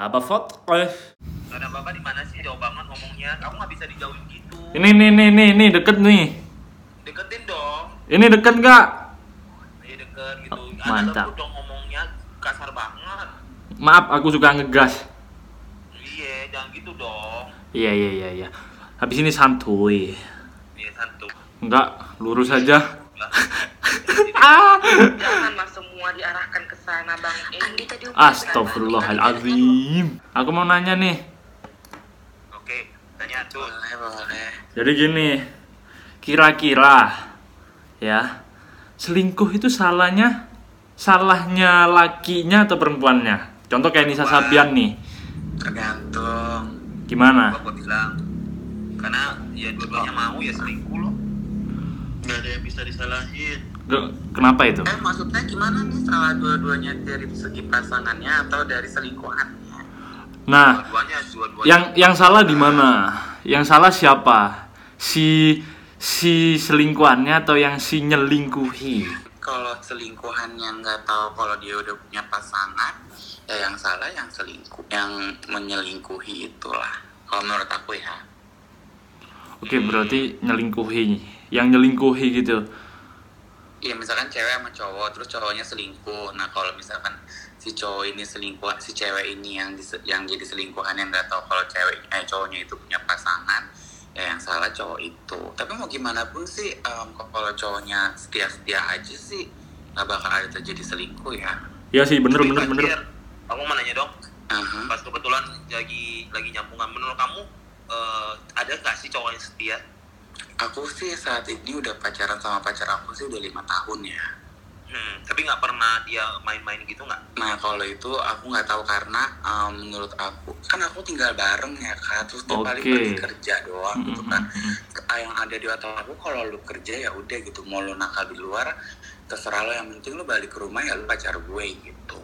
Apa foto? Eh. Karena bapak di mana sih jauh banget ngomongnya. Kamu nggak bisa dijauhin gitu. Ini nih nih nih nih deket nih. Deketin dong. Ini deket nggak? Iya deket gitu. Oh, Ada mantap. lembut dong ngomongnya kasar banget. Maaf, aku suka ngegas. Iya, jangan gitu dong. Iya iya iya iya. Habis ini santuy. Iya santu. Enggak, lurus aja. Ah. Janganlah semua diarahkan Bang. Tadi Astagfirullahaladzim. Aku mau nanya nih. Oke, tanya tuh. Boleh, boleh. Jadi gini, kira-kira ya selingkuh itu salahnya salahnya lakinya atau perempuannya? Contoh kayak Nisa Sabian nih, Tergantung. gimana? Gua bilang karena ya dua-duanya mau ya selingkuh loh. Nggak ada yang bisa disalahin Kenapa itu? Eh, maksudnya gimana nih salah dua-duanya dari segi pasangannya atau dari selingkuhannya? Nah, Dua-duanya, dua-duanya. yang yang salah di mana? Yang salah siapa? Si si selingkuhannya atau yang si nyelingkuhi? Kalau selingkuhannya nggak tahu kalau dia udah punya pasangan, ya yang salah yang selingkuh, yang menyelingkuhi itulah. Kalau menurut aku ya. Oke, berarti nyelingkuhi. Yang nyelingkuhi gitu. Iya misalkan cewek sama cowok terus cowoknya selingkuh. Nah kalau misalkan si cowok ini selingkuh, si cewek ini yang dise- yang jadi selingkuhan yang nggak tahu kalau cewek eh cowoknya itu punya pasangan, ya yang salah cowok itu. Tapi mau gimana pun sih, em, kalau cowoknya setia-setia aja sih nggak bakal ada terjadi selingkuh ya. Ya sih, bener Tapi, bener Aku mau nanya dong, Aha. pas kebetulan lagi lagi nyambungan menurut kamu eh, ada nggak sih cowok yang setia? Aku sih saat ini udah pacaran sama pacar aku sih udah lima tahun ya. Hmm, tapi nggak pernah dia main-main gitu nggak? Nah kalau itu aku nggak tahu karena em, menurut aku kan aku tinggal bareng ya kak, terus dia paling Oke. pergi kerja doang gitu kan. Mm-mm. Ah, yang ada di otak aku kalau lu kerja ya udah gitu mau lu nakal di luar terserah lo yang penting lu balik ke rumah ya lu pacar gue gitu.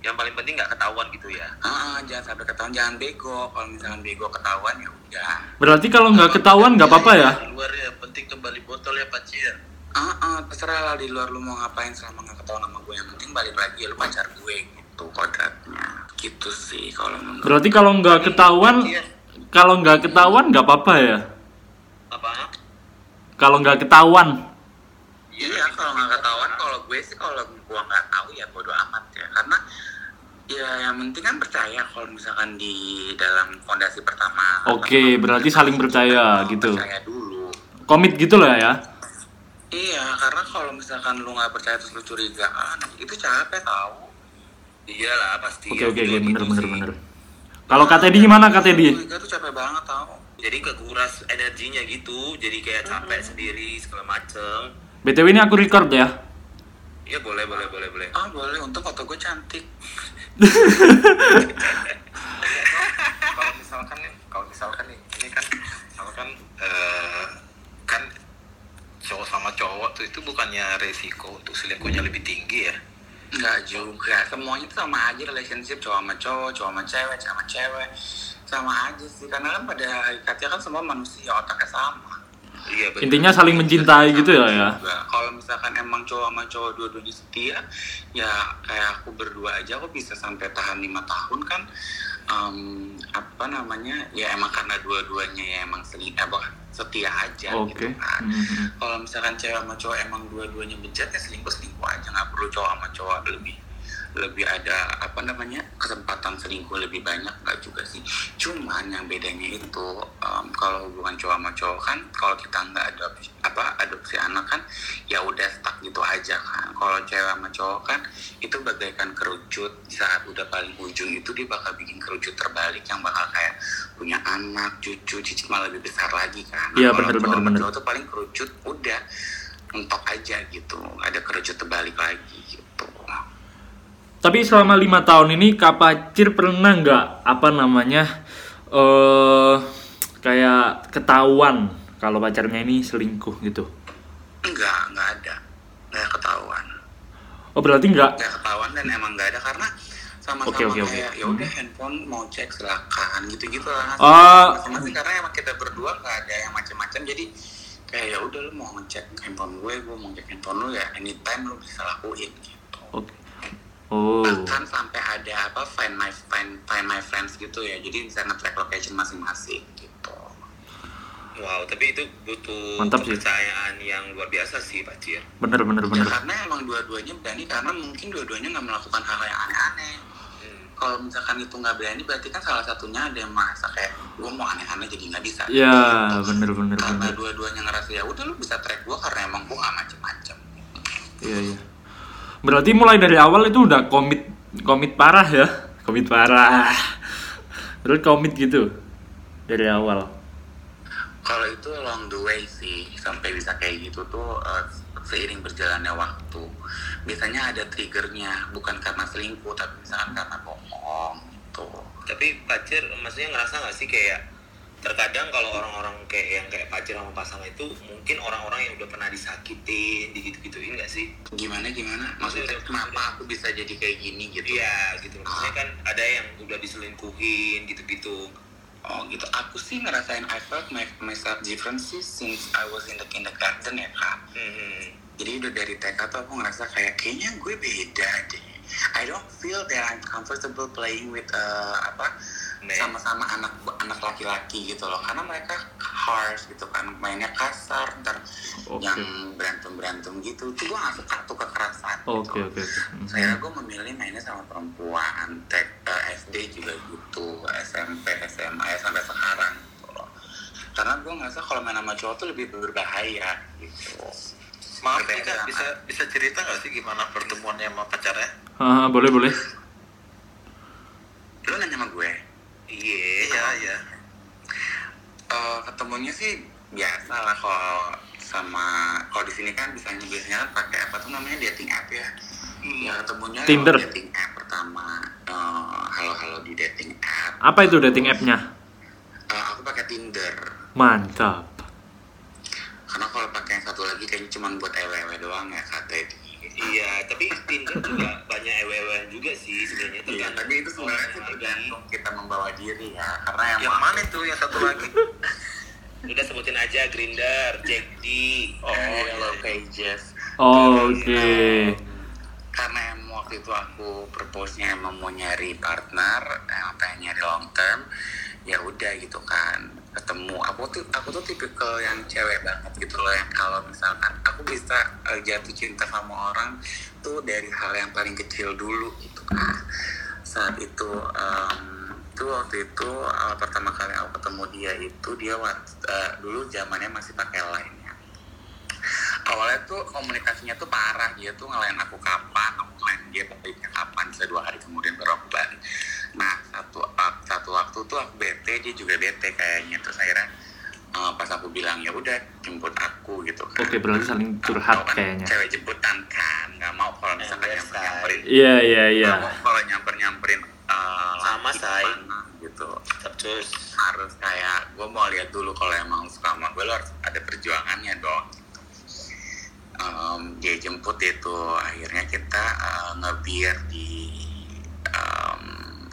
Yang paling penting nggak ketahuan gitu ya. Ah, jangan sampai ketahuan jangan bego. Kalau misalkan bego ketahuan ya udah. Berarti kalau nggak ketahuan nggak apa-apa ya? di luar ya penting kembali botol ya pacir Ah, ah, terserah lah di luar lu mau ngapain selama nggak ketahuan sama gue yang penting balik lagi lu pacar gue gitu kodratnya. Gitu sih kalau menurut. Berarti kalau nggak ketahuan, Iya. kalau nggak ketahuan nggak apa-apa ya? Apa? Kalau nggak ketahuan, Iya, kalau nggak ketahuan, kalau gue sih kalau gue nggak tahu ya bodo amat ya, karena ya yang penting kan percaya kalau misalkan di dalam fondasi pertama. Oke, berarti saling percaya gitu. Percaya dulu. komit gitu lah ya. Iya, karena kalau misalkan lu nggak percaya terus lu curigaan, itu capek tahu. Iyalah pasti. Oke oke Gitu- oke bener gitu bener sih. bener. Kalau KTD gimana KTD? Curiga tuh capek banget tahu. Jadi kekuras energinya gitu, jadi kayak capek sendiri segala macem. BTW ini aku record ya. Iya boleh boleh boleh boleh. Ah boleh, untung foto gue cantik. Kalau misalkan nih kalau misalkan nih ini kan misalkan eh, kan cowok sama cowok tuh itu bukannya resiko untuk selingkuhnya lebih tinggi ya Enggak juga, semuanya tuh sama aja relationship cowok sama cowok, cowok sama cewek, cewek sama cewek, sama aja sih. Karena kan pada hakikatnya kan semua manusia otaknya sama. Iya bener. Intinya saling mencintai gitu ya ya. Kalau misalkan emang cowok sama cowok dua-duanya setia, ya kayak aku berdua aja aku bisa sampai tahan lima tahun kan. Em, apa namanya? Ya emang karena dua-duanya ya emang seling, eh, bukan, setia aja Oke. gitu kan. Mhm. Kalau misalkan cewek sama cowok emang dua-duanya bejat ya selingkuh selingkuh aja nggak perlu cowok sama cowok lebih lebih ada apa namanya kesempatan selingkuh lebih banyak nggak juga sih. Cuman yang bedanya itu em, kalau hubungan cowok sama cowok kan kalau kita nggak adopsi apa adopsi anak kan ya udah stuck gitu aja kan. Kalau cewek sama cowok kan itu bagaikan kerucut. Saat udah paling ujung itu dia bakal bikin kerucut terbalik yang bakal kayak punya anak cucu cicit malah lebih besar lagi kan. Iya, sama bener. cowok tuh paling kerucut udah mentok aja gitu. Ada kerucut terbalik lagi gitu Tapi selama lima tahun ini Kak Pacir pernah nggak apa namanya eh kayak ketahuan kalau pacarnya ini selingkuh gitu? enggak enggak ada enggak ketahuan Oh berarti nggak? enggak ketahuan dan emang enggak ada karena sama-sama oke, oke. kayak ya udah handphone mau cek silakan gitu-gitu lah Oh. karena emang kita berdua nggak ada yang macam-macam jadi kayak ya udah lu mau ngecek handphone gue gue mau ngecek handphone lu ya anytime lu bisa lakuin gitu Oke. Oh. bahkan sampai ada apa find my find find my friends gitu ya. Jadi bisa nge-track location masing-masing gitu. Wow, tapi itu butuh Mantap sih. kepercayaan yang luar biasa sih, Pak Cir. bener bener ya bener. karena emang dua-duanya berani karena mungkin dua-duanya nggak melakukan hal yang aneh-aneh. Hmm. kalau misalkan itu nggak berani berarti kan salah satunya ada yang merasa kayak gue mau aneh-aneh jadi nggak bisa. Ya bener bener karena bener. dua-duanya ngerasa ya udah lu bisa track gue karena emang gue nggak macem-macem. Iya iya berarti mulai dari awal itu udah komit komit parah ya? Komit parah. Terus komit gitu dari awal. Kalau itu along the way sih sampai bisa kayak gitu tuh eh, seiring berjalannya waktu. Biasanya ada triggernya bukan karena selingkuh tapi misalkan karena bohong gitu. Tapi Pak Cir, maksudnya ngerasa nggak sih kayak terkadang kalau orang-orang kayak yang kayak Pak Cir sama pasangan itu mungkin orang-orang yang udah pernah disakitin, digitu-gituin nggak sih? gimana gimana maksudnya kenapa aku bisa jadi kayak gini gitu Iya, gitu. Maksudnya kan ada yang udah diselingkuhin, gitu-gitu. Oh gitu. Aku sih ngerasain I felt my, myself different sih since I was in the kindergarten ya kak. Hmm. Jadi udah dari TK tuh aku ngerasa kayak kayaknya gue beda deh. I don't feel that I'm comfortable playing with uh, apa. Sama-sama anak anak laki-laki gitu loh. Karena mereka harsh gitu kan, mainnya kasar, ntar Oke. yang berantem berantem gitu. Tuh gue gak suka tuh kekerasan. oke gitu. oke oke Mhm. Saya gue memilih mainnya sama perempuan, tek, eh, SD juga gitu, SMP, SMA ya sampai sekarang gitu loh. Karena gue ngerasa kalau main sama cowok tuh lebih berbahaya gitu. Maaf Berbeda Tika, sama- bisa bisa cerita nggak sih gimana pertemuannya sama pacarnya? Ah, boleh boleh Lu nanya sama gue, Iya. Iya iya. eh, ketemunya sih biasa lah kalau sama kalau di sini kan bisa biasanya kan pakai apa tuh namanya dating app ya. Ya ketemunya Tinder. dating app pertama. Eh, halo-halo di dating app. apa itu dating app-nya Eh, aku pakai Tinder. mantap Karena kalau pakai yang satu lagi kayaknya cuma buat ewe doang ya kata itu. Iya, tapi Tinder juga banyak ewe juga sih sebenarnya. Iya, tergantung tapi itu sebenarnya sih tergantung kita membawa diri ya. Karena yang, Yang mana tuh yang satu lagi? Udah sebutin aja Grinder, Jack D. Oh, Yellow Pages. Oh, oke Karena emang waktu itu aku propose-nya emang mau nyari partner, emang pengen nyari long term, ya udah gitu kan ketemu. Aku tuh aku tuh tipikal yang cewek banget gitu loh yang kalau misalkan aku bisa eh, jatuh cinta sama orang tuh dari hal yang paling kecil dulu gitu kan saat itu em, itu waktu itu awal pertama kali aku ketemu dia itu dia eh, dulu zamannya masih pakai line ya awalnya tuh komunikasinya tuh parah dia tuh ngelain aku kapan aku ngelain dia baliknya kapan bisa dua hari kemudian baru aku nah satu satu waktu tuh aku bete dia juga bete kayaknya. Terus akhirnya eh, pas aku bilang ya udah jemput aku gitu kan. Oke, berarti saling curhat kan kayaknya. cewek jemputan kan nggak mau kalau misalkan Yes, nyamper nyamperin Iya, iya, iya. kalau nyamper nyamperin Sama, Say. gitu. Terus harus kayak gue mau lihat dulu kalau emang suka sama gue lo harus ada perjuangannya dong. Em, dia jemput itu. Akhirnya kita eh, ngebir di em,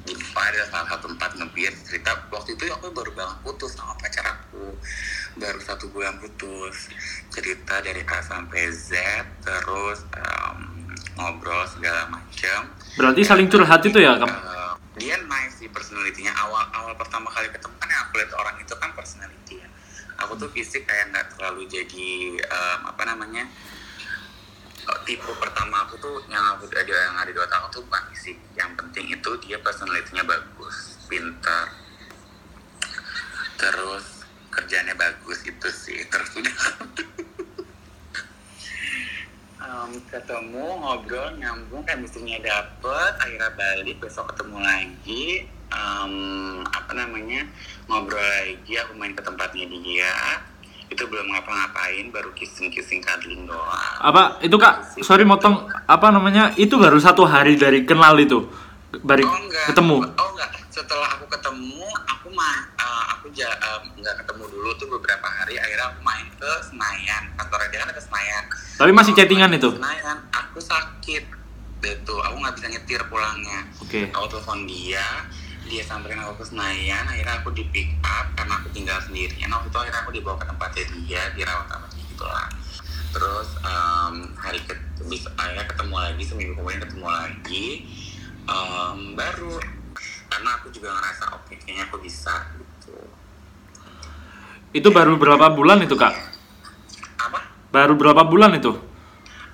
di ada salah satu tempat ngebir cerita. Waktu itu aku baru banget putus sama pacar aku. Baru satu bulan putus. Cerita dari A sampai Z terus em, ngobrol segala macam Berarti saling curhat itu ya, Kak? Eh, dia nice sih personalitinya awal awal pertama kali ketemu kan yang aku lihat orang itu kan personality ya aku tuh fisik kayak nggak terlalu jadi em, apa namanya tipe pertama aku tuh yang aku ada yang ada di otak aku tuh bukan fisik. Yang penting itu dia personalitinya bagus pintar. Terus kerjanya bagus itu sih. Terus udah. Em, ketemu ngobrol nyambung chemistry-nya dapet akhirnya balik besok ketemu lagi. Em, apa namanya ngobrol lagi aku main ke tempatnya dia itu belum ngapa-ngapain baru kissing kissing cuddling doang Apa itu Kak? Sorry motong. Apa namanya? Itu baru satu hari dari kenal itu. Baru oh enggak ketemu. oh enggak setelah aku ketemu aku mah eh, aku ja, eh, nggak ketemu dulu tuh beberapa hari akhirnya aku main ke Senayan kantornya dia kan ada ke Senayan Tapi masih Aku chattingan itu. Senayan aku sakit gitu aku nggak bisa nyetir pulangnya Oke. aku telepon dia dia samperin aku ke Senayan akhirnya aku di pick up karena aku tinggal sendirian. Waktu itu akhirnya aku dibawa ke tempatnya dia dirawat sama dia gitu lah terus em, hari ke bis- akhirnya ketemu lagi seminggu kemudian ketemu lagi. Em, baru. Karena aku juga ngerasa oke kayaknya aku bisa gitu. Itu baru berapa bulan itu kak? apa? Baru berapa bulan itu?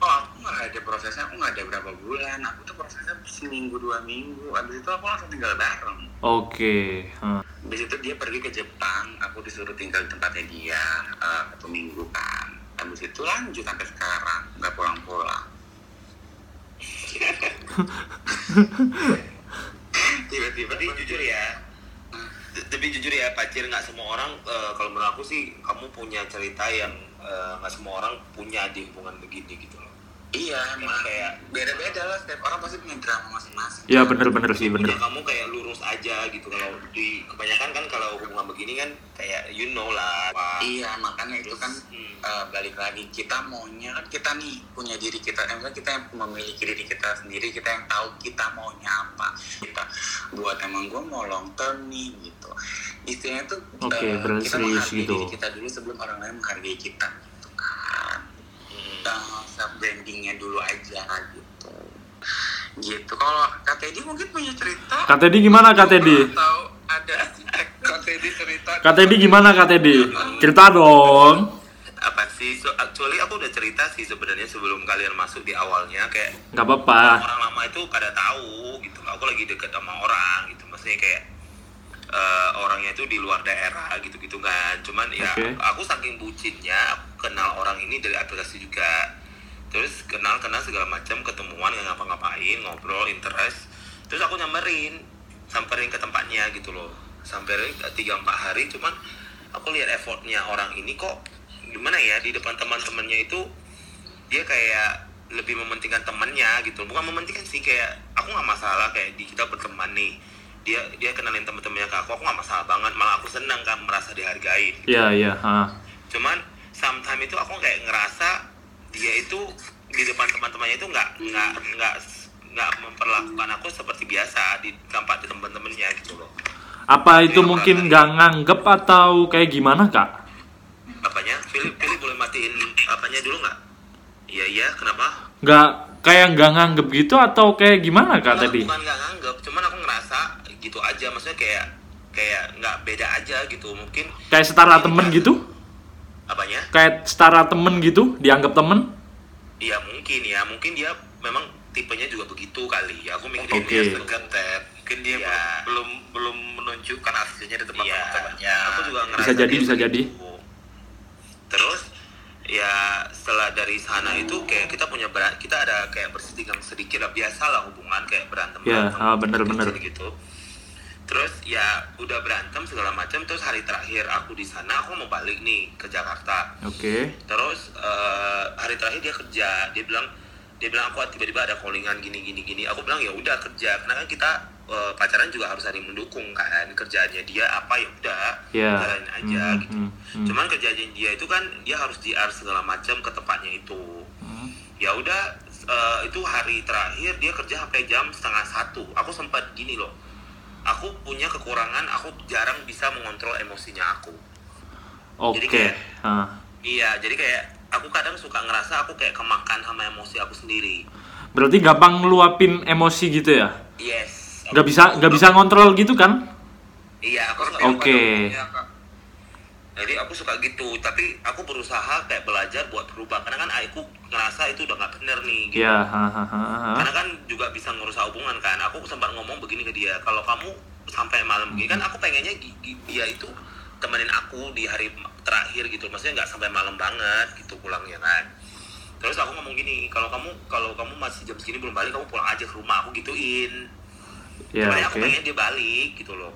oh aku nggak ada prosesnya aku nggak ada berapa bulan aku tuh prosesnya seminggu dua minggu abis itu aku langsung tinggal bareng Oke. Hah. Habis itu dia pergi ke Jepang, aku disuruh tinggal di tempatnya dia eh, satu minggu kan. Habis itu lanjut sampai sekarang, nggak pulang-pulang. tiba-tiba tapi jujur ya tapi jujur ya pacir nggak semua orang eh, kalau menurut aku sih kamu punya cerita yang eh, nggak semua orang punya di hubungan begini gitu loh Iya, emang kayak- beda-beda lah. Setiap orang pasti punya drama masing-masing. Ya bener-bener sih punya bener. kamu kayak lurus aja gitu kalau di kebanyakan kan kalau hubungan begini kan kayak you know lah wah, Iya, makanya itu kan Hmm. eh, balik lagi kita maunya kan kita nih punya diri kita, eh, maksudnya kita yang memiliki diri kita sendiri, kita yang tahu kita maunya apa. Kita buat emang gue mau long term nih gitu. Istilahnya tuh Oke, eh, berarti kita menghargai gitu. diri kita dulu sebelum orang lain menghargai kita. Hmm. self brandingnya dulu aja gitu gitu kalau Kak Teddy mungkin punya cerita Kak Teddy gimana Kak Teddy? tahu ada Kak Teddy cerita Kak Teddy gimana Kak Teddy? Cerita dong. apa sih so, actually aku udah cerita sih sebenarnya sebelum kalian masuk di awalnya kayak Gak apa-apa. orang lama itu kada tahu gitu aku lagi deket sama orang gitu maksudnya kayak eh, orangnya itu di luar daerah gitu gitu kan. Cuman ya Oke. aku saking bucinnya aku kenal orang ini dari aplikasi juga. Terus kenal kenal segala macam ketemuan nggak ngapa-ngapain ngobrol interest. Terus aku nyamperin samperin ke tempatnya gitu loh. Samperin tiga empat hari cuman aku lihat effortnya orang ini kok gimana ya di depan teman-temannya itu dia kayak lebih mementingkan temannya gitu. Bukan mementingkan sih kayak aku nggak masalah kayak di kita berteman nih dia dia kenalin teman-temannya ke aku aku nggak masalah banget malah aku senang kan merasa dihargain Iya iya. ha. cuman sometimes itu aku kayak ngerasa dia itu di depan teman-temannya itu nggak nggak nggak nggak memperlakukan aku seperti biasa di tempat di teman-temannya gitu loh Apa itu mungkin gak nganggep atau kayak gimana kak? apanya Philip Philip boleh matiin apanya dulu nggak iya iya kenapa Gak kayak gak nganggep gitu atau kayak gimana kak Enggak, tadi? bukan nggak nganggep cuman aku aja maksudnya kayak kayak nggak beda aja gitu mungkin Kayak setara temen gitu? apanya Kayak setara temen gitu? Dianggap temen? iya mungkin ya mungkin dia memang tipenya juga begitu kali ya aku mikir Oke. dia mungkin dia Iya. belum belum menunjukkan aslinya di tempat Iya. teman-temannya aku juga ngerasa Bisa jadi, dia bisa jadi. begitu. terus ya setelah dari sana itu kayak kita punya ber- kita ada kayak bersedikit sedikit lah biasa lah hubungan kayak berantem Ya, ah, bener, bener. gitu terus ya udah berantem segala macam terus hari terakhir aku di sana aku mau balik nih ke Jakarta Oke. terus eh, hari terakhir dia kerja dia bilang dia bilang aku tiba-tiba ada callingan gini gini gini aku bilang ya udah kerja karena kan kita eh, pacaran juga harus saling mendukung kan kerjaannya dia apa ya udah jalanin aja Hmm, gitu hmm, hmm. cuman kerjaannya dia itu kan dia harus JR segala macam ke tempatnya itu Hmm. ya udah eh, itu hari terakhir dia kerja sampai jam setengah satu aku sempat gini loh aku punya kekurangan aku jarang bisa mengontrol emosinya aku Oke. Jadi kayak- Ah. iya jadi kayak aku kadang suka ngerasa aku kayak kemakan sama emosi aku sendiri Berarti gampang ngeluapin emosi gitu ya? yes Gak bisa gak bisa ngontrol gitu kan? iya aku Oke. Kak. jadi aku suka gitu tapi aku berusaha kayak belajar buat berubah karena kan aku ngerasa itu udah nggak bener nih gitu. Ya. ha, ha, ha, ha. karena kan juga bisa ngerusak hubungan kan aku sempat ngomong begini ke dia kalau kamu sampai malam begini kan aku pengennya dia itu temenin aku di hari terakhir gitu maksudnya nggak sampai malam banget gitu pulangnya kan terus aku ngomong gini kalau kamu kalau kamu masih jam segini belum balik kamu pulang aja ke rumah aku gituin Ya Sebenarnya aku pengen dia balik gitu loh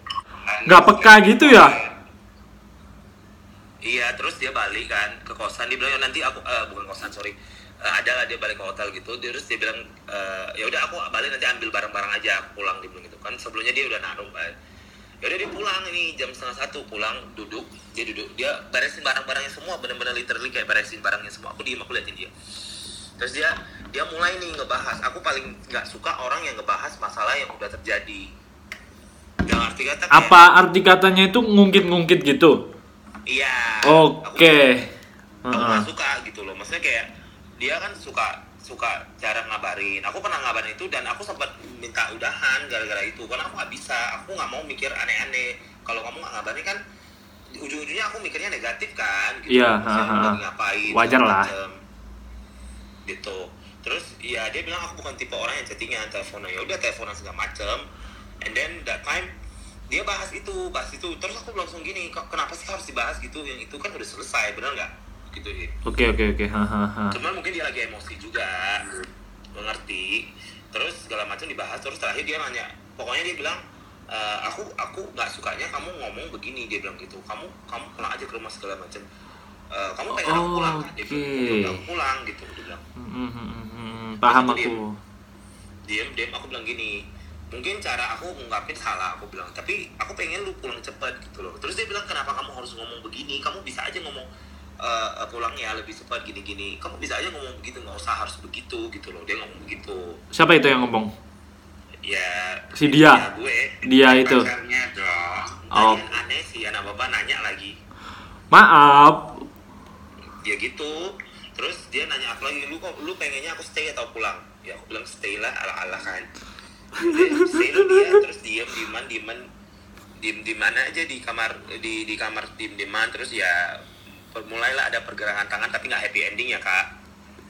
Nggak peka gitu ya? Iya, terus dia balik kan ke kosan. Dia bilang "Ya, nanti aku eh, bukan kosan, sorry. Eh, ada lah dia balik ke hotel gitu. Terus dia bilang eh, ya udah aku balik nanti ambil barang-barang aja aku pulang dia bilang gitu kan. Sebelumnya dia udah naruh kan. Ya udah dia pulang ini jam setengah satu pulang duduk dia duduk dia beresin barang-barangnya semua benar-benar literally kayak beresin barangnya semua. Aku diem aku liatin dia. Terus dia dia mulai nih ngebahas. Aku paling nggak suka orang yang ngebahas masalah yang udah terjadi. Yang arti kata kayak, Apa arti katanya itu ngungkit-ngungkit gitu? Iya. aku Oke. aku Heeh. nggak suka gitu loh maksudnya kayak dia kan suka suka jarang ngabarin. Aku pernah ngabarin itu dan aku sempat minta udahan gara-gara itu. Karena aku nggak bisa aku nggak mau mikir aneh-aneh. Kalau kamu nggak ngabarin kan ujung-ujungnya aku mikirnya negatif kan gitu. Iya, ha, ha. lagi ngapain Wajar lah. macem. gitu. Terus ya dia bilang aku bukan tipe orang yang chattingan teleponan. Ya udah teleponan segala macem. And then that time dia bahas itu bahas itu. Terus aku langsung gini "Kok kenapa sih harus dibahas gitu? Yang itu kan udah selesai bener nggak gitu ya Oke oke oke. Hahaha. cuman mungkin dia lagi emosi juga. Mengerti terus segala macam dibahas terus terakhir dia nanya. Pokoknya dia bilang "E, aku aku nggak sukanya kamu ngomong begini. Dia bilang gitu. Kamu kamu pulang aja ke rumah segala macam. "E, kamu pengen aku Oh, pulang? Kan dia bilang oke. "Ya udah, aku pulang gitu dia bilang. Hmm, hmm, hmm. Paham aku. diem diem. Aku bilang gini mungkin cara aku ngungkapin salah aku bilang. Tapi aku pengen lu pulang cepat gitu loh. Terus dia bilang kenapa kamu harus ngomong begini? Kamu bisa aja ngomong "Eh, pulangnya lebih cepat gini gini kamu bisa aja ngomong begitu nggak usah harus begitu gitu loh. Dia ngomong begitu. Siapa itu yang ngomong? ya Si dia. ya gue. Dia itu. Oh. Aneh sih anak bapak nanya lagi. Maaf. dia gitu. Terus dia nanya aku lagi lu kok lu pengennya aku stay atau pulang? Ya aku bilang stay lah ala ala kan stay lah dia terus diem dieman dieman. Diem di mana aja di kamar di di kamar diem dieman terus ya mulailah ada pergerakan tangan tapi nggak happy ending ya kak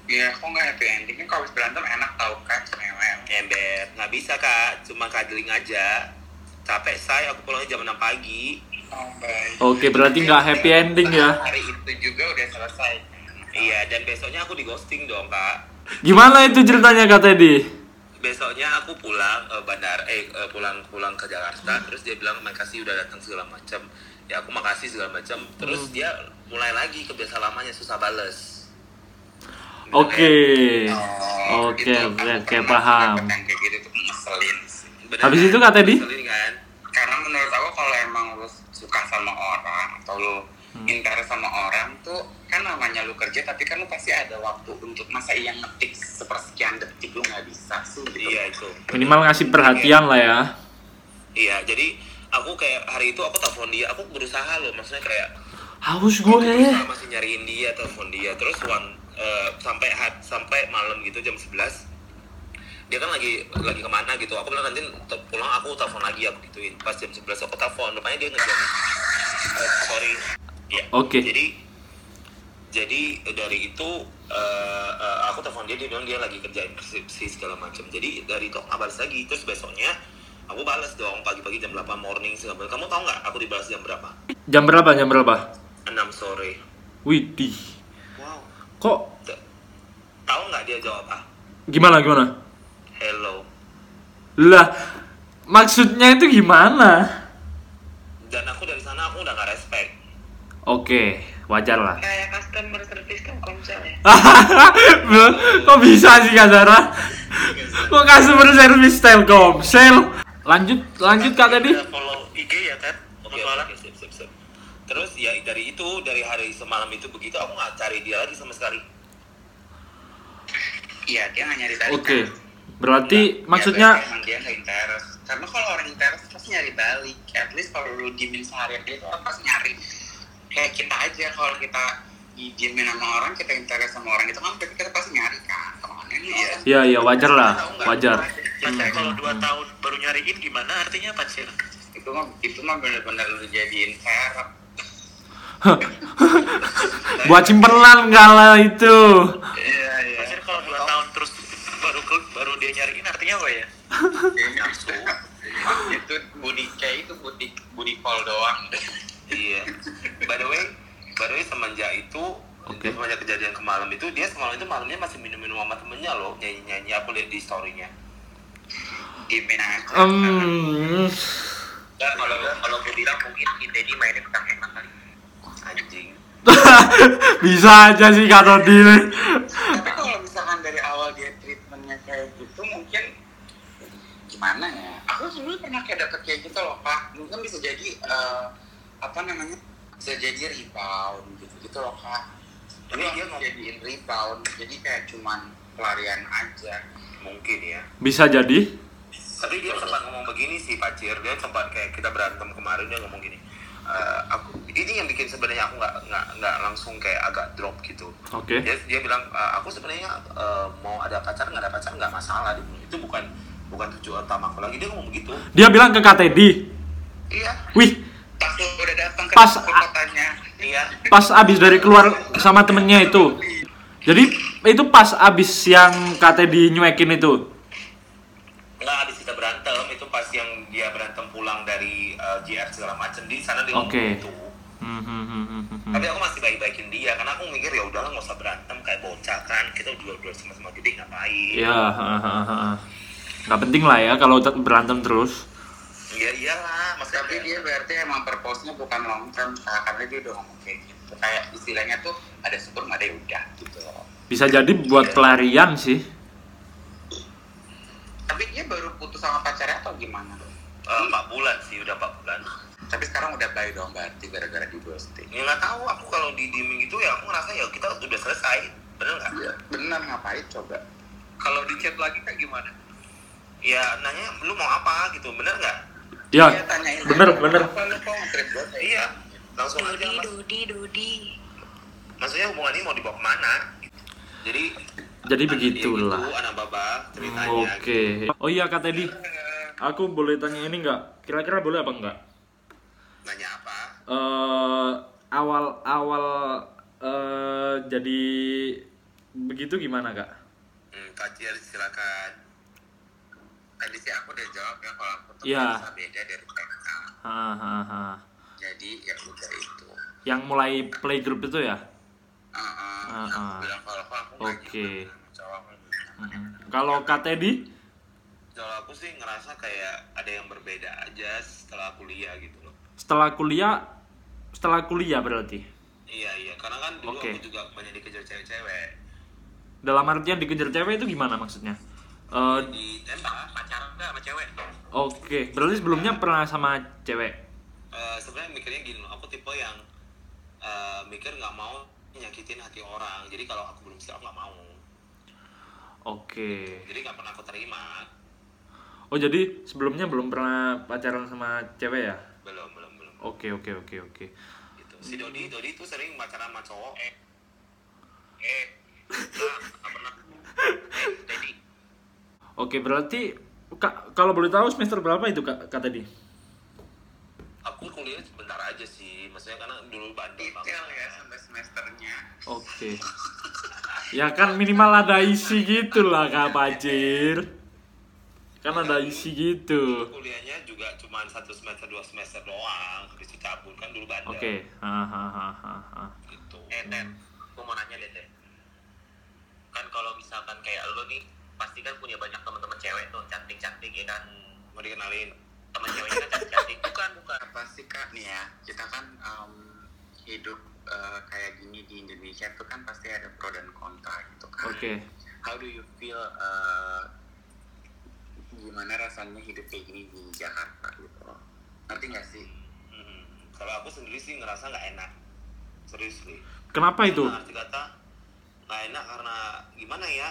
Iya, kok nggak happy ending? Kan kalau habis berantem enak tau kan, cewek. ember nggak bisa kak cuma cuddling aja capek saya aku pulangnya jam 6 pagi Oh, baik. Oke, berarti nggak happy ending ya. Hari itu juga udah selesai. iya dan besoknya aku di ghosting dong kak Gimana itu ceritanya Kak Teddy? besoknya aku pulang eh, bandar eh eh, pulang pulang ke Jakarta terus dia bilang makasih udah datang segala macam ya aku makasih segala macam terus dia mulai lagi kebiasaan lamanya susah bales Oke. Oh, Oke, itu oke, paham. kayak gitu tuh ngeselin. Bener Habis kan? itu kata Teddy? Ngeselin kan Karena menurut aku kalau emang lu suka sama orang atau lu Hmm. interest sama orang tuh kan namanya lu kerja tapi kan lu pasti ada waktu untuk masa yang ngetik sepersekian detik lu nggak bisa sih gitu. iya itu Minimal ngasih perhatian lah ya. iya jadi aku kayak hari itu aku telepon dia aku berusaha loh maksudnya kayak Haus gue. berusaha masih nyariin dia telepon dia. Terus one eh, sampai hat- sampai malam gitu jam 11 dia kan lagi lagi ke mana gitu. Aku bilang nanti pulang aku telepon lagi aku gituin. Pas jam 11 aku telepon rupanya dia ngejam. Eh, sorry. Ya Oke. jadi jadi dari itu eh, eh, aku telepon dia dia bilang dia lagi kerjain skripsi segala macam. Jadi dari itu aku nggak balas lagi. Terus besoknya aku balas dong pagi-pagi jam 8 morning segala macam. Kamu tahu nggak aku dibalas jam berapa? Jam berapa? Jam berapa? 6 sore Widih. wow Kok tahu nggak dia jawab apa gimana gimana? hello Lah, maksudnya itu gimana? dan aku dari sana aku udah nggak respect Oke, wajar lah. kayak customer service Telkomsel ya Loh, Kok bisa sih Kak Zara? Kok customer service Telkomsel? Lanjut, lanjut Kak tadi. Follow IG ya kan oke terus ya dari itu dari hari semalam itu begitu aku nggak cari dia lagi sama sekali Iya, dia nggak nyari balik. Oke. kan. Berarti Ya, maksudnya berarti emang dia nggak interest. Karena kalau orang interest pasti nyari balik. At least kalau lu diemin seharian dia tuh pasti nyari. Kayak kita aja kalau kita diemin sama orang, kita interest sama orang itu kan berarti kita pasti nyari kan. Ke mana nih Iya. orang? ya ya wajar lah, wajar. Pacar kalau Hmm, dua hmm. tahun baru nyariin gimana artinya pacar Itu mah itu mah bener-bener lu jadiin serep. Buat simpenan kala itu. Iya iya. pacar kalau dua tahun terus baru ke- baru dia nyariin artinya apa ya Kayaknya itu itu budi kayak itu budi budi call doang. iya by the way by the way semenjak itu Oke. semenjak kejadian kemarin itu dia semalam itu malamnya masih minum-minum sama temennya loh nyanyi-nyanyi aku lihat di storynya aja. Hmm. Dan kalau kalau gue bilang mungkin si Dedi mainnya kali. anjing Bisa aja sih Kak Todi. Tapi kalau misalkan dari awal dia treatmentnya kayak gitu mungkin gimana ya? Aku dulu pernah kayak dapet kayak gitu loh kak. Mungkin bisa jadi eh, apa namanya? Bisa jadi rebound gitu gitu loh kak. Tapi dia dia ngom- jadiin rebound, jadi kayak cuman pelarian aja. mungkin ya Bisa jadi. tapi dia sempat ngomong begini sih Pacir dia sempat kayak kita berantem kemarin dia ngomong gini eh, aku ini yang bikin sebenarnya aku nggak nggak nggak langsung kayak agak drop gitu Oke. dia dia bilang "Eh, aku sebenarnya eh, mau ada pacar nggak ada pacar nggak masalah Dia bilang, itu bukan bukan tujuan utama aku lagi dia ngomong begitu Dia bilang ke KTD. iya Wih, pas udah datang ke Pas- kotanya iya pas abis dari keluar sama temennya itu. Jadi itu pas abis yang KTD nyuekin itu. nggak habis kita berantem itu pas yang berantem pulang dari eh, JR segala macam di sana dia ngomong Oke. gitu Hmm, hmm, hmm, hmm, hmm, hmm. tapi aku masih baik-baikin dia karena aku mikir ya udahlah nggak usah berantem kayak bocah kan kita udah dua sama-sama gede ngapain Ya, nggak penting lah ya kalau berantem terus. iya iyalah maksudnya tapi dia berarti emang purpose-nya bukan long term karena dia udah ngomong kayak gitu kayak istilahnya tuh ada syukur nggak ada ya udah gitu Bisa jadi buat pelarian sih. tapi dia baru putus sama pacarnya atau gimana Eh, empat bulan sih udah empat bulan tapi sekarang udah bye dong berarti gara-gara di ghosting ya nggak tahu aku kalau di dieming gitu ya aku ngerasa ya kita udah selesai bener nggak Iya, benar ngapain coba Kalau di chat lagi kayak gimana? ya nanya lu mau apa gitu bener nggak Ya, Dia tanyain bener, aja, bener. "Kenapa lu kok iya gini?" langsung aja Dodi, mas Dodi, Dodi. maksudnya hubungan ini mau dibawa ke mana jadi Jadi ya begitulah. gitu, anak baba ceritanya Oke. Oh iya Kak Teddy, aku boleh tanya ini nggak? Kira-kira boleh apa enggak? nanya apa eh awal awal eh jadi begitu gimana kak? hmm, Kacir silakan tadi sih aku udah jawab ya kalau aku tuh merasa beda dari Hahaha. jadi ya udah itu Yang mulai playgroup itu ya? Uh, uh, Oke. Mm-mm. Kalau Kak Teddy? Kalau aku sih ngerasa kayak ada yang berbeda aja setelah kuliah gitu loh Setelah kuliah, setelah kuliah berarti? iya iya karena kan dulu Oke. aku juga banyak dikejar cewek-cewek Dalam artian dikejar cewek itu gimana maksudnya? Eh, ditembak pacaran nggak sama cewek Oke, berarti sebelumnya pernah sama cewek? Eh, sebenarnya mikirnya gini loh aku tipe yang eh, mikir nggak mau nyakitin hati orang jadi kalau aku belum siap nggak mau Oke. jadi nggak pernah aku terima Oh jadi sebelumnya belum pernah pacaran sama cewek ya? belum belum belum Oke oke oke oke. gitu si Dodi Dodi tuh sering pacaran sama cowok eh eh nah, nggak pernah eh Dodi Oke berarti kak kalau boleh tahu semester berapa itu kak, kak tadi? aku kuliah sebentar aja sih maksudnya karena dulu bandel banget detail ya sampai semesternya Oke. Ya kan minimal ada isi gitu lah kak Pajir. Kan ada isi gitu. kuliahnya juga cuma satu semester dua semester doang habis itu cabut kan dulu bandel Oke. Hahaha. gitu Eh, gue mau nanya deh. Kan kalau misalkan kayak lo nih, pasti kan punya banyak teman-teman cewek tuh, cantik-cantik ya kan. mau dikenalin Teman ceweknya kan cantik-cantik. Bukan, bukan. apa sih kak nih ya kita kan em, hidup eh, kayak gini di Indonesia tuh kan pasti ada pro dan kontra gitu kan Oke. how do you feel eh, gimana rasanya hidup kayak gini di Jakarta gitu? Loh ngerti nggak sih? Hmm, kalau aku sendiri sih ngerasa nggak enak. Serius nih Kenapa itu? Karena arti kata nggak enak karena gimana ya?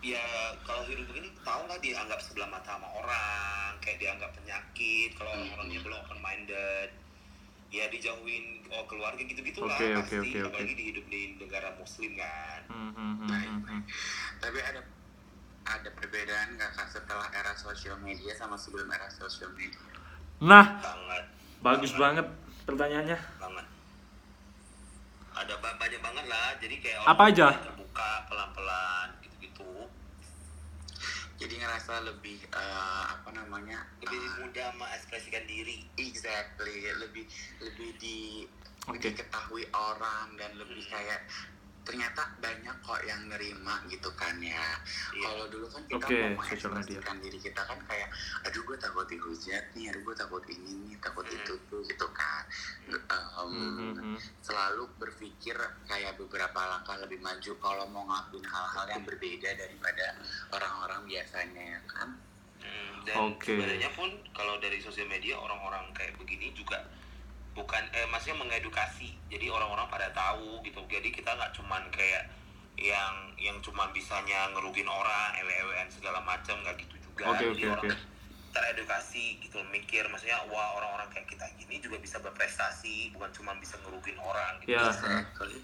Ya kalau hidup begini tau lah dianggap sebelah mata sama orang kayak dianggap penyakit kalau orangnya belum open minded ya dijauhin oh keluarga gitu gitulah Oke, oke, pasti. oke, oke. apalagi di hidup di negara muslim kan. Hmm, hmm, hmm, hmm, hmm. tapi ada ada perbedaan nggak kak setelah era sosial media sama sebelum era sosial media? Nah, banget. bagus banget. pertanyaannya. banget. Ada ba- banyak banget lah jadi kayak Apa orang aja? terbuka pelan pelan gitu gitu jadi ngerasa lebih eh, apa namanya lebih eh, mudah mengekspresikan diri. Exactly lebih lebih di Oke. diketahui orang dan lebih kayak ternyata banyak kok yang nerima gitu kan ya. Iya. kalau dulu kan kita Oke, mau mengekspresikan diri kita kan kayak aduh gue takut dihujat nih aduh gue takut ini nih takut Hmm. itu tuh gitu kan. Em, Hmm, hmm, selalu berpikir kayak beberapa langkah lebih maju kalau mau ngelakuin hal-hal yang berbeda daripada orang-orang biasanya ya kan? Hmm, dan sebenarnya pun kalau dari sosial media orang-orang kayak begini juga bukan eh maksudnya mengedukasi. Jadi orang-orang pada tahu gitu. Jadi kita nggak cuman kayak yang yang cuman bisanya ngerugin orang ewe-ewean segala macam nggak gitu juga. Oke, Jadi oke, orang. Teredukasi gitu mikir maksudnya wah orang-orang kayak kita gini juga bisa berprestasi bukan cuma bisa ngerugin orang gitu Ya. Exactly.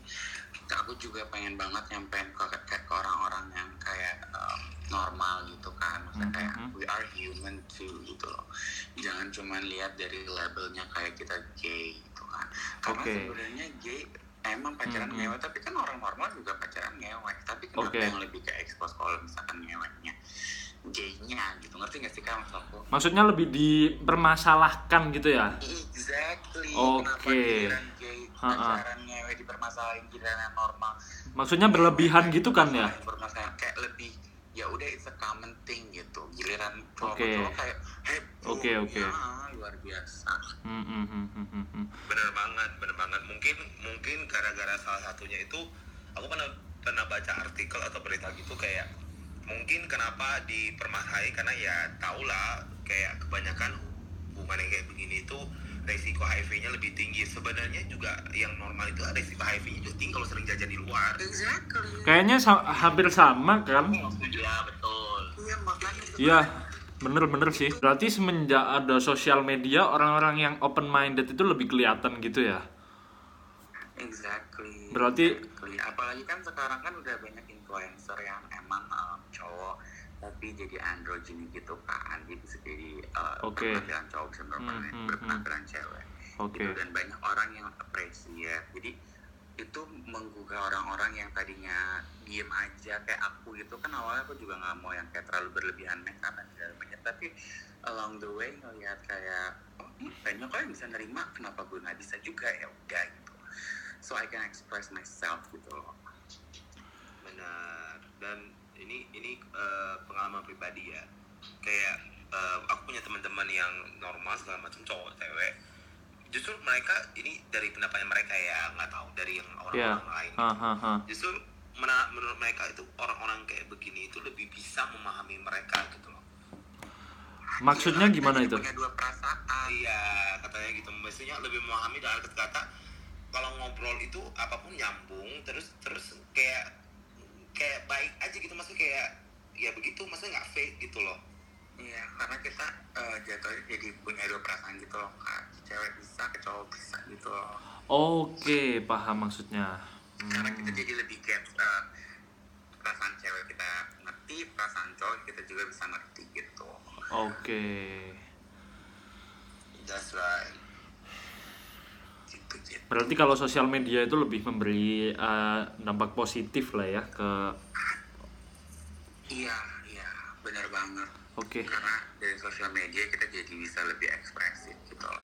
Aku juga pengen banget nyampein ke, ke, ke orang-orang yang kayak um, normal gitu kan. Maksudnya kayak Mhm. we are human too gitu loh. Jangan cuma lihat dari labelnya kayak kita gay gitu kan. Karena Oke. sebenarnya gay emang pacaran Mhm. ngewe, tapi kan orang normal juga pacaran ngewe. Tapi kenapa Oke. yang lebih ke expose kalau misalkan ngeweknya gaynya gitu. Ngerti gak sih kak maksud aku? Maksudnya lebih dipermasalahkan gitu ya? Exactly. Oke. Kenapa giliran gay Ha-ha. pacaran ngewe dipermasalahin giliran yang normal Maksudnya berlebihan gitu kan ya? Bermasalahan kayak lebih ya udah it's a common thing gitu. Giliran cowok Oke. cowok kayak hey bro, Oke, oke. ya, luar biasa. Hmm, hmm, hmm, hmm, hmm, hmm. bener banget bener banget mungkin mungkin gara-gara salah satunya itu aku pernah pernah baca artikel atau berita gitu kayak mungkin kenapa dipermasalahin karena ya tau lah kayak kebanyakan hubungan yang kayak begini itu resiko HIV-nya lebih tinggi sebenarnya juga yang normal itu resiko HIV-nya juga tinggi kalau sering jajan di luar Exactly. Kayaknya sa- hampir sama kan? ya betul Iya makanya Iya, bener-bener sih. Berarti semenjak ada sosial media, orang-orang yang open minded itu lebih kelihatan gitu ya? Exactly. Berarti- Exactly. apalagi kan sekarang kan udah banyak influencer yang emang um, cowok tapi jadi androgyny gitu kan dia bisa jadi uh, Oke. berpenampilan cowok bisa berpenampilan, Hmm, hmm, berpenampilan cewek Oke. gitu dan banyak orang yang appreciate jadi itu menggugah orang-orang yang tadinya diem aja kayak aku gitu kan awalnya aku juga nggak mau yang kayak terlalu berlebihan make up dan segala macam tapi along the way ngelihat kayak oh banyak kok yang bisa nerima kenapa gue nggak bisa juga ya udah gitu so I can express myself gitu loh. Benar. Dan ini ini eh, pengalaman pribadi ya. Kayak eh, aku punya teman-teman yang normal segala macam cowok cewek. Justru mereka ini dari pendapatnya mereka ya nggak tahu. Dari yang Ya. orang-orang lain Hahaha. justru mena- menurut mereka itu orang-orang kayak begini itu lebih bisa memahami mereka gitu loh. Maksudnya Gila, gimana itu? punya dua perasaan. Iya katanya gitu. Maksudnya lebih memahami dalam arti kata kalau ngobrol itu apa pun nyambung terus terus kayak kayak baik aja gitu maksudnya kayak ya begitu maksudnya nggak fake gitu loh Iya, karena kita eh, jatuhnya jadi punya dua perasaan gitu loh kak Cewek bisa, ke cowok bisa gitu loh Oke, paham maksudnya. Karena kita Hmm. jadi lebih get eh, perasaan cewek kita ngerti, perasaan cowok kita juga bisa ngerti gitu Oke. that's right Berarti kalau sosial media itu lebih memberi eh, dampak positif lah ya ke Iya, iya, benar banget Oke. Karena dari sosial media kita jadi bisa lebih ekspresif gitu loh